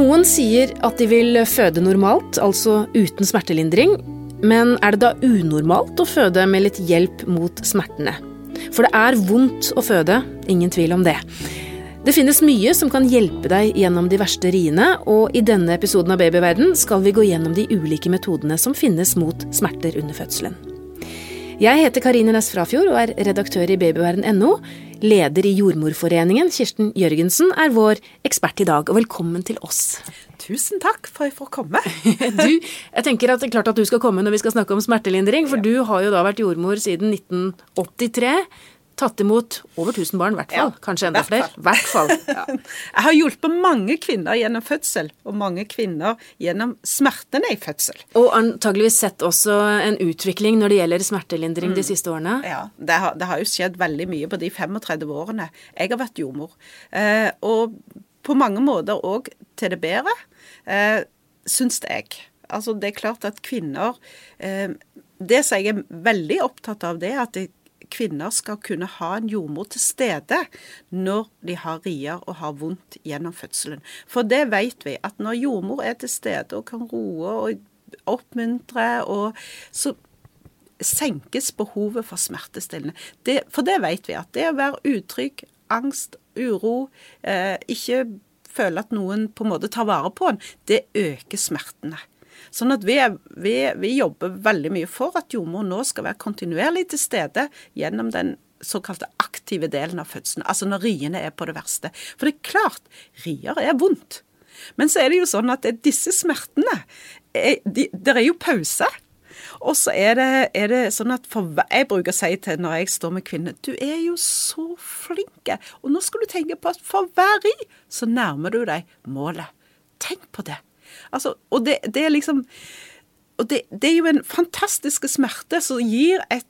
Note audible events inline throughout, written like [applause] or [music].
Noen sier at de vil føde normalt, altså uten smertelindring. Men er det da unormalt å føde med litt hjelp mot smertene? For det er vondt å føde, ingen tvil om det. Det finnes mye som kan hjelpe deg gjennom de verste riene, og i denne episoden av Babyverden skal vi gå gjennom de ulike metodene som finnes mot smerter under fødselen. Jeg heter Karine Næss Frafjord og er redaktør i babyverden.no. Leder i Jordmorforeningen, Kirsten Jørgensen, er vår ekspert i dag, og velkommen til oss. Tusen takk for at jeg får komme. [laughs] du, jeg tenker at det er klart at du skal komme når vi skal snakke om smertelindring, for ja. du har jo da vært jordmor siden 1983 tatt imot over 1000 barn, i hvert fall. Ja, Kanskje enda flere. hvert fall. Ja. Jeg har hjulpet mange kvinner gjennom fødsel, og mange kvinner gjennom smertene i fødsel. Og antageligvis sett også en utvikling når det gjelder smertelindring mm. de siste årene. Ja, det har, det har, jo skjedd veldig mye på de 35 årene jeg har vært jordmor. Eh, og på mange måter òg til det bedre, eh, syns jeg. Altså, det er klart at kvinner eh, Det som jeg er veldig opptatt av, det er at det kvinner skal kunne ha en jordmor til stede når de har rier og har vondt gjennom fødselen. For det vet vi, at når jordmor er til stede og kan roe og oppmuntre, og så senkes behovet for smertestillende. Det, for det vet vi, at det å være utrygg, angst, uro, eh, ikke føle at noen på en måte tar vare på en, det øker smertene. Sånn at vi, vi, vi jobber veldig mye for at jordmor nå skal være kontinuerlig til stede gjennom den såkalte aktive delen av fødselen, altså når riene er på det verste. For det er klart, rier er vondt. Men så er det jo sånn at disse smertene er, de, Det er jo pause. Og så er det, er det, sånn at for, Jeg bruker å si til når jeg står med kvinner Du er jo så flinke. Og nå skal du tenke på at for hver ri så nærmer du deg målet. Tenk på det. Altså, og det, det, er liksom Og det, det, er jo en fantastisk smerte som gir et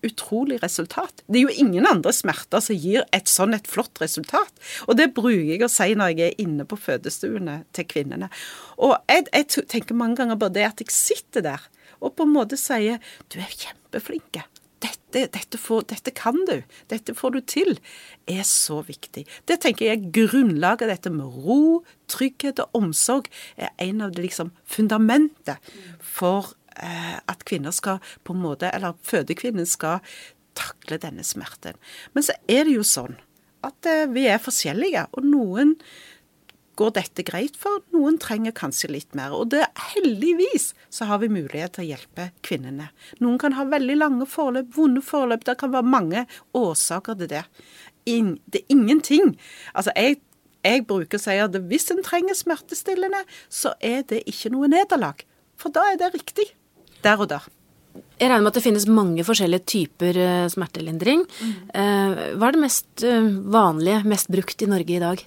utrolig resultat. Det er jo ingen andre smerter som gir et sånn et flott resultat. Og det bruker jeg å si når jeg er inne på fødestuene til kvinnene. Og jeg, jeg tenker mange ganger på det at jeg sitter der og på en måte sier du er kjempeflinke dette, dette, får, dette, kan du, dette får du til, er så viktig. Det tenker jeg grunnlaget. Dette med ro, trygghet og omsorg er en av det liksom fundamentet for eh, at kvinner skal på en måte, eller fødekvinnen skal takle denne smerten. Men så er det jo sånn at eh, vi er forskjellige, og noen går dette greit for. Noen trenger kanskje litt mer. Og det, heldigvis så har vi mulighet til å hjelpe kvinnene. Noen kan ha veldig lange forløp, vonde forløp. Det kan være mange årsaker til det. In, det er ingenting. Altså, jeg, jeg bruker å si at hvis en trenger smertestillende, så er det ikke noe nederlag. For da er det riktig. Der og der. Jeg regner med at det finnes mange forskjellige typer eh, smertelindring. Mm. Eh, hva er det mest eh, vanlige, mest brukt i Norge i dag?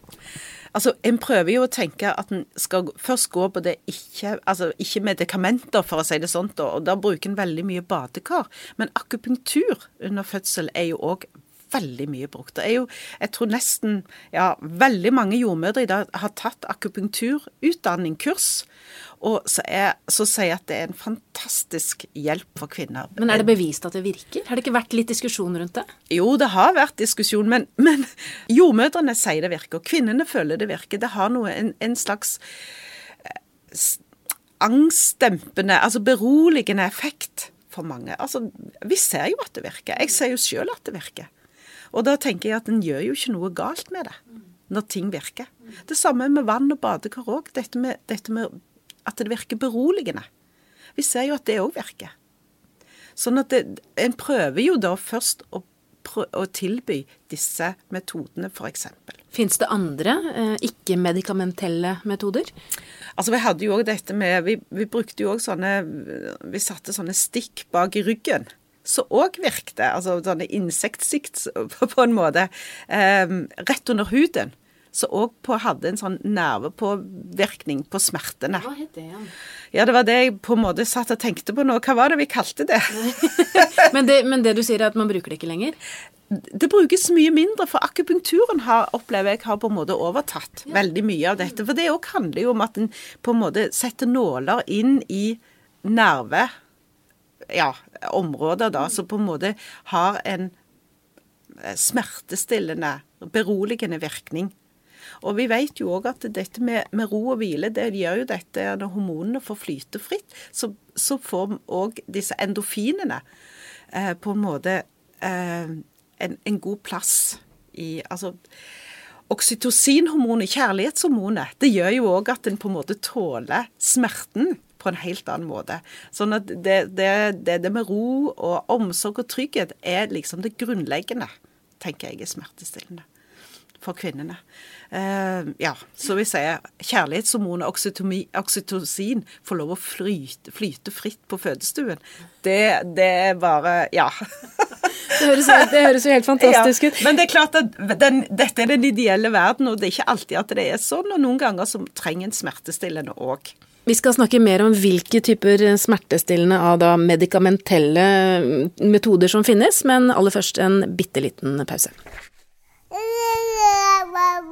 Altså, En prøver jo å tenke at en skal først gå på det ikke, altså ikke medikamenter, for å si det sånn, og da bruker en veldig mye badekar. Men akupunktur under fødsel er jo òg veldig mye brukt. Det er jo, jeg tror nesten ja, veldig mange jordmødre i dag har tatt akupunkturutdanning, kurs. Og så, er, så sier jeg at det er en fantastisk hjelp for kvinner. Men er det bevist at det virker? Har det ikke vært litt diskusjon rundt det? Jo, det har vært diskusjon, men, men jordmødrene sier det virker, og kvinnene føler det virker. Det har noe, en, en slags eh, angstdempende, altså beroligende effekt for mange. Altså, vi ser jo at det virker. Jeg ser jo sjøl at det virker. Og da tenker jeg at en gjør jo ikke noe galt med det når ting virker. Det samme med vann og badekar òg. Dette, dette, med at det virker beroligende. Vi ser jo at det òg virker. Sånn at det, en prøver jo da først å, å tilby disse metodene, f.eks. Fins det andre eh, ikke-medikamentelle metoder? Altså Vi hadde jo også dette med Vi, vi brukte jo òg sånne Vi satte sånne stikk bak i ryggen som òg virkte. Altså sånne insektsikt på en måte. Eh, rett under huden. Som òg hadde en sånn nervepåvirkning på smertene. Hva het det igjen? Ja, det var det jeg på en måte satt og tenkte på nå. Hva var det vi kalte det? [laughs] men, det men det du sier er at man bruker det ikke lenger? Det brukes mye mindre, for akupunkturen har, opplever jeg har på en måte overtatt ja. veldig mye av dette. For det òg handler jo om at en på en måte setter nåler inn i nerve ja, områder da, som på en måte har en eh, smertestillende, beroligende virkning. Og vi vet jo òg at dette med, med, ro og hvile, det gjør jo dette når hormonene får flyte fritt. Så, så får òg disse endofinene eh, på en måte eh, en, en, god plass i Altså oksytocinhormonet, kjærlighetshormonet, det gjør jo òg at en på en måte tåler smerten på en helt annen måte. Sånn at det, det, det, det med ro og omsorg og trygghet er liksom det grunnleggende, tenker jeg, er smertestillende for kvinnene. Uh, ja, så vi sier kjærlighetshormonet oksytocin får lov å flyte, flyte, fritt på fødestuen. Det, det er bare Ja. [laughs] Det høres, det høres, jo helt fantastisk ut. Ja, men det er klart at den, dette er den ideelle verden, og det er ikke alltid at det er sånn. Og noen ganger så trenger en smertestillende òg. Vi skal snakke mer om hvilke typer smertestillende av da medikamentelle metoder som finnes, men aller først en bitte liten pause.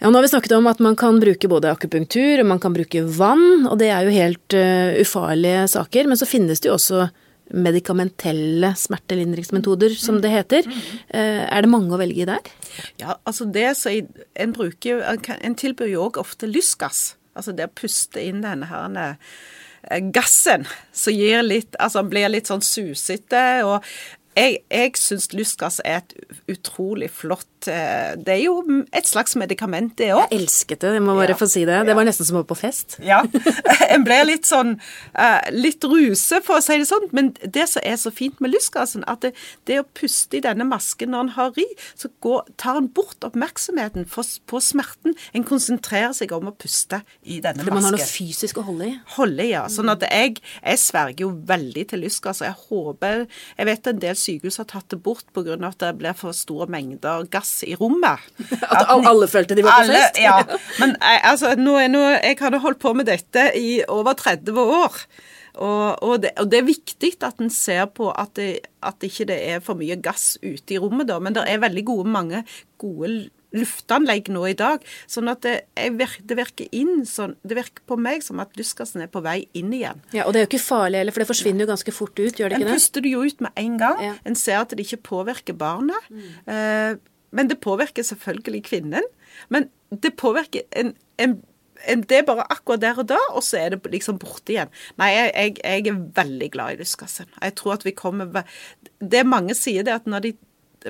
Ja, nå har vi snakket om at man kan bruke både akupunktur og man kan bruke vann, og det er jo helt uh, ufarlige saker. Men så finnes det jo også medikamentelle smertelindringsmetoder, som det heter. Uh, er det mange å velge i der? Ja, altså det så En bruker En tilbyr jo òg ofte lystgass. Altså det å puste inn denne her eh, gassen som gir litt Altså blir litt sånn susete. Og jeg, jeg syns lystgass er et utrolig flott Eh, det er jo et slags medikament, det òg. Jeg elsket det, jeg må bare ja, få si det. Det var nesten som å være på fest. Ja. [laughs] En ble litt sånn uh, litt ruse, for å si det sånn. Men det som er så fint med lystgassen, at det, det å puste i denne masken når en har ri, så går, tar en bort oppmerksomheten på smerten. En konsentrerer seg om å puste i denne masken. Man har noe fysisk å holde i? Holde ja. Sånn at jeg, jeg sverger jo veldig til lystgass. Og jeg håper Jeg vet en del sykehus har tatt det bort pga. at det blir for store mengder gass i rommet. [laughs] At alle følte de var på fest? ja. Men jeg, altså, nå, nå, jeg hadde holdt på med dette i over 30 år. Og, og, det, og det, er viktig at en ser på at det, at ikke det er for mye gass ute i rommet, da. Men det er veldig gode, mange gode luftanlegg nå i dag. Sånn at det, virker, det, virker inn sånn, det virker på meg som at lystgassen er på vei inn igjen. Ja, Og det er jo ikke farlig heller, for det forsvinner jo ganske fort ut, gjør det ikke det? En puster det jo ut med en gang. Ja. En ser at det ikke påvirker barnet. Mm. Eh, men det påvirker selvfølgelig kvinnen. Men det påvirker en, en, en, Det er bare akkurat der og da, og så er det liksom borte igjen. Nei, jeg, jeg, jeg er veldig glad i lystgassen. Jeg tror at vi kommer Det mange sier det at når de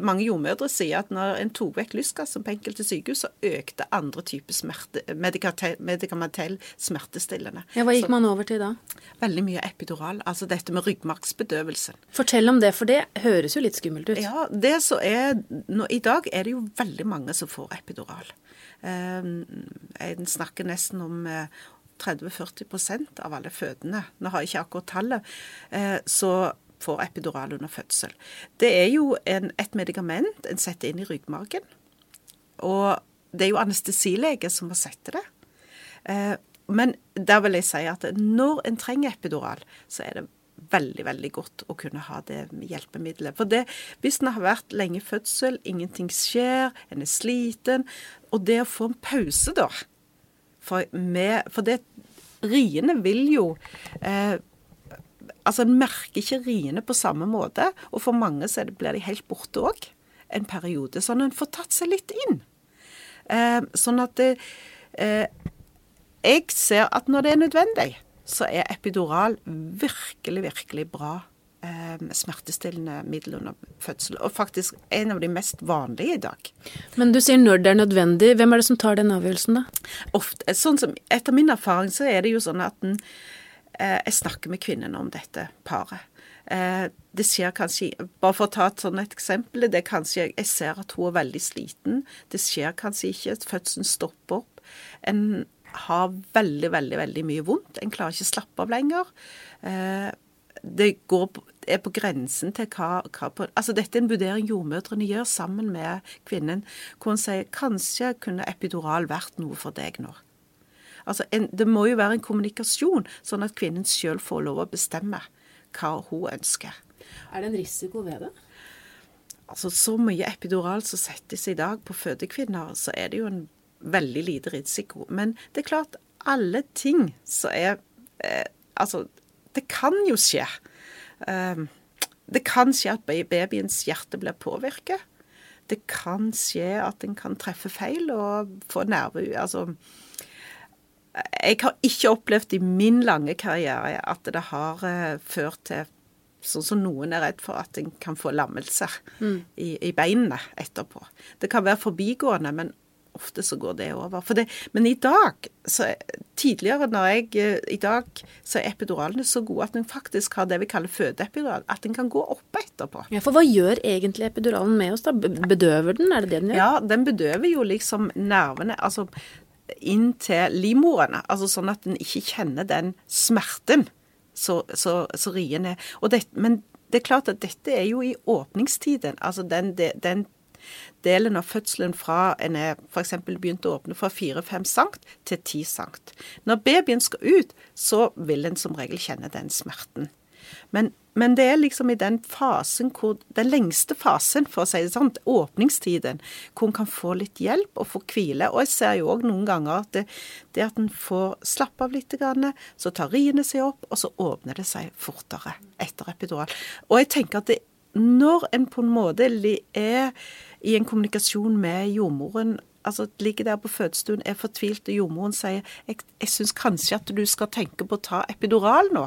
mange jordmødre sier at når en tok vekk lystgassen på enkelte sykehus, så økte andre typer smerte, medikamentell smertestillende. Ja, Hva gikk så, man over til da? Veldig mye epidural. Altså dette med ryggmargsbedøvelsen. Fortell om det, for det høres jo litt skummelt ut. Ja, det så er, nå, I dag er det jo veldig mange som får epidural. Eh, jeg snakker nesten om eh, 30-40% av alle fødende. Nå har jeg ikke akkurat tallet. Eh, så får epidural under fødsel. Det er jo en, et medikament en setter inn i ryggmargen. Og det er jo anestesilege som må sette det. Eh, men der vil jeg si at når en trenger epidural, så er det veldig, veldig godt å kunne ha det hjelpemiddelet. For det, hvis en har vært lenge i fødsel, ingenting skjer, en er sliten Og det å få en pause, da For, med, for det riene vil jo eh, Altså, En merker ikke riene på samme måte, og for mange så blir de helt borte òg en periode. Sånn at en får tatt seg litt inn. Eh, sånn at eh, Jeg ser at når det er nødvendig, så er epidural virkelig, virkelig bra eh, smertestillende middel under fødsel. Og faktisk en av de mest vanlige i dag. Men du sier når det er nødvendig. Hvem er det som tar den avgjørelsen, da? Ofte, sånn som, Etter min erfaring så er det jo sånn at en jeg snakker med kvinnene om dette paret. Eh, det skjer kanskje Bare for å ta et sånt eksempel. det er kanskje, Jeg ser at hun er veldig sliten. Det skjer kanskje ikke. Fødselen stopper opp. En har veldig, veldig veldig mye vondt. En klarer ikke å slappe av lenger. Eh, det går, er på grensen til hva, hva på, altså Dette er en vurdering jordmødrene gjør sammen med kvinnen, hvor hun sier kanskje kunne epidural vært noe for deg nå. Altså, en, Det må jo være en kommunikasjon, sånn at kvinnen sjøl får lov å bestemme hva hun ønsker. Er det en risiko ved det? Altså, Så mye epidural som settes i dag på fødekvinner, så er det jo en veldig lite risiko. Men det er klart, alle ting som er eh, Altså, det kan jo skje. Um, det kan skje at babyens hjerte blir påvirket. Det kan skje at en kan treffe feil og få nerve... Altså Jeg har ikke opplevd i min lange karriere at det har uh, ført til sånn som noen er redd for at en kan få lammelser mm. i, i, beinene etterpå. Det kan være forbigående, men ofte så går det over. Det, men i dag, så, tidligere når jeg eh, I dag så er epiduralene så gode at en faktisk har det vi kaller fødeepidural. At en kan gå opp etterpå. Ja, For hva gjør egentlig epiduralen med oss? da? Bedøver den, er det det den gjør? Ja, den bedøver jo liksom nervene. altså inn til livmorene. Altså sånn at en ikke kjenner den smerten så, så, så riende. Men det er klart at dette er jo i åpningstiden. Altså den, den delen av fødselen fra en er f.eks. begynt å åpne fra 4-5 sankt til 10 sankt. Når babyen skal ut, så vil en som regel kjenne den smerten. Men, men, det er liksom i den fasen hvor Den lengste fasen, for å si det sånn, åpningstiden, hvor en kan få litt hjelp og få hvile. Og jeg ser jo òg noen ganger at det, det at en får slappe av litt, så tar riene seg opp, og så åpner det seg fortere etter epidural. Og jeg tenker at det, når en på en måte er i en kommunikasjon med jordmoren altså ligger der på fødestuen, er fortvilt, og jordmoren sier jeg, jeg syns kanskje at du skal tenke på å ta epidural nå.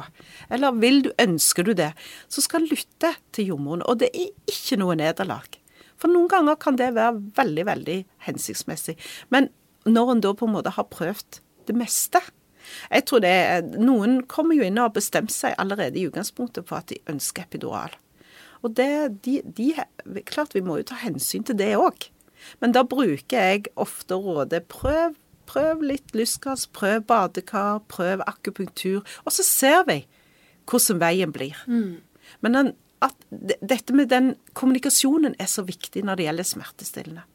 Eller vil du, ønsker du det? Så skal en lytte til jordmoren. Og det er ikke noe nederlag. For noen ganger kan det være veldig, veldig hensiktsmessig. Men når en da på en måte har prøvd det meste jeg tror det er, Noen kommer jo inn og har bestemt seg allerede i utgangspunktet for at de ønsker epidural. Og det, de, de, Klart vi må jo ta hensyn til det òg. Men da bruker jeg ofte rådet prøv, prøv litt lystgass, prøv badekar, prøv akupunktur. Og så ser vi hvordan veien blir. Mm. Men den, at dette med den kommunikasjonen er så viktig når det gjelder smertestillende.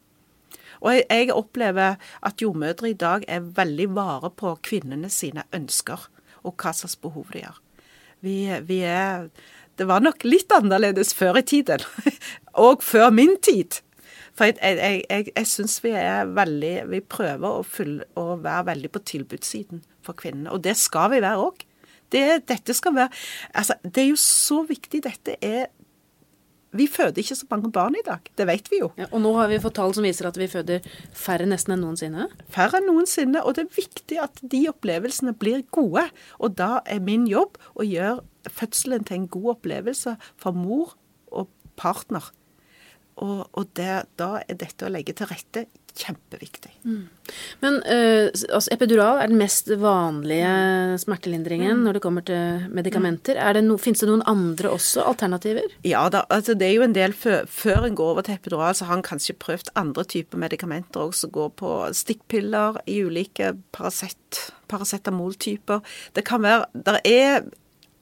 Og jeg, jeg opplever at jordmødre i dag er veldig vare på kvinnene sine ønsker og hva slags behov de har. Vi, vi er det var nok litt annerledes før i tiden. [laughs] og før min tid. For jeg, jeg, jeg, jeg syns vi er veldig Vi prøver å, fylle, å, være veldig på tilbudssiden for kvinnene. Og det skal vi være òg. Det, dette skal være Altså, det er jo så viktig. Dette er vi føder ikke så mange barn i dag. Det vet vi jo. Ja, og nå har vi fått tall som viser at vi føder færre nesten enn noensinne. Færre enn noensinne. Og det er viktig at de opplevelsene blir gode. Og da er min jobb å gjøre fødselen til en god opplevelse for mor og partner. Og, og det, da er dette å legge til rette kjempeviktig. Mm. Men uh, altså, epidural er den mest vanlige smertelindringen mm. når det kommer til medikamenter. Mm. No, Fins det noen andre også alternativer? Ja, da, altså, det er jo en del før, før en går over til epidural, så har en kanskje prøvd andre typer medikamenter òg, som går på stikkpiller i ulike Paracet, paracetamoltyper. Det kan være Det er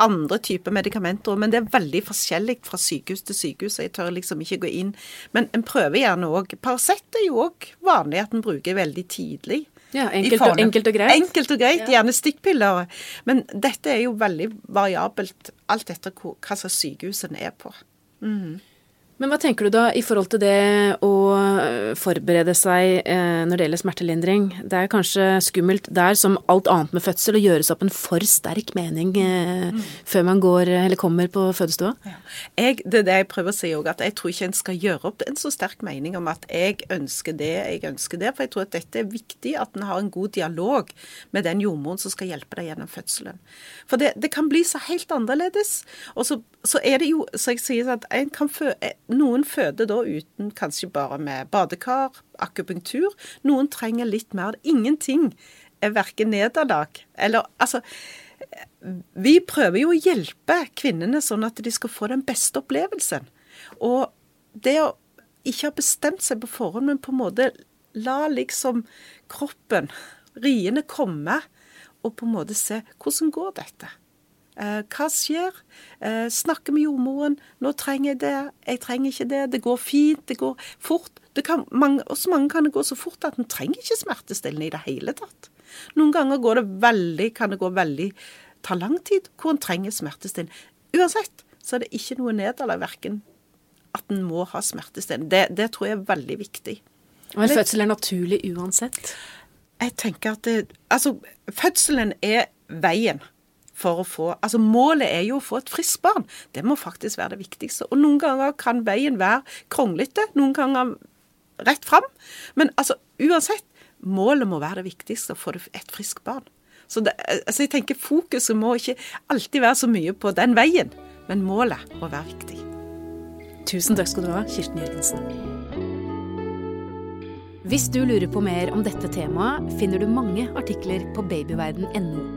andre typer medikamenter, men det er veldig forskjellig fra sykehus til sykehus. Jeg tør liksom ikke gå inn. Men en prøver gjerne òg. Paracet er jo òg vanlig at en bruker veldig tidlig. Ja, enkelt og, enkelt og greit. Enkelt og greit. Gjerne stikkpiller. Men dette er jo veldig variabelt, alt etter hva slags sykehus en er på. Mm. Men hva tenker du da i forhold til det å eh, forberede seg eh, når det gjelder smertelindring? Det er kanskje skummelt der, som alt annet med fødsel, å gjøre seg opp en for sterk mening eh, mm. før man går eller kommer på fødestua? Ja. Jeg, det er det jeg prøver å si òg, at jeg tror ikke en skal gjøre opp en så sterk mening om at jeg ønsker det, jeg ønsker det. For jeg tror at dette er viktig, at en har en god dialog med den jordmoren som skal hjelpe deg gjennom fødselen. For det, det kan bli så helt annerledes. Og så, så er det jo, så jeg sier at en kan fø noen føder da uten kanskje bare med badekar, akupunktur. Noen trenger litt mer. Ingenting er verken nederlag eller Altså, vi prøver jo å hjelpe kvinnene sånn at de skal få den beste opplevelsen. Og det å ikke ha bestemt seg på forhånd, men på en måte la liksom kroppen, riene, komme, og på en måte se hvordan går dette. Eh, hva skjer? Eh, snakke med jordmoren. 'Nå trenger jeg det. Jeg trenger ikke det. Det går fint. Det går fort.' Det kan, mange, hos mange kan det gå så fort at en trenger ikke smertestillende i det hele tatt. Noen ganger går det veldig, kan det gå veldig ta lang tid hvor en trenger smertestillende. Uansett så er det ikke noe nederlag verken at en må ha smertestillende. Det, det, tror jeg er veldig viktig. Men fødsel er naturlig uansett? Jeg tenker at det, Altså, fødselen er veien for å få Altså, målet er jo å få et friskt barn. Det må faktisk være det viktigste. Og noen ganger kan veien være kronglete, noen ganger rett fram. Men altså, uansett, målet må være det viktigste, å få et friskt barn. Så det, altså jeg tenker Fokuset må ikke alltid være så mye på den veien, men målet må være viktig. Tusen takk skal du ha, Kirsten Jørgensen. Hvis du lurer på mer om dette temaet, finner du mange artikler på babyverden.no.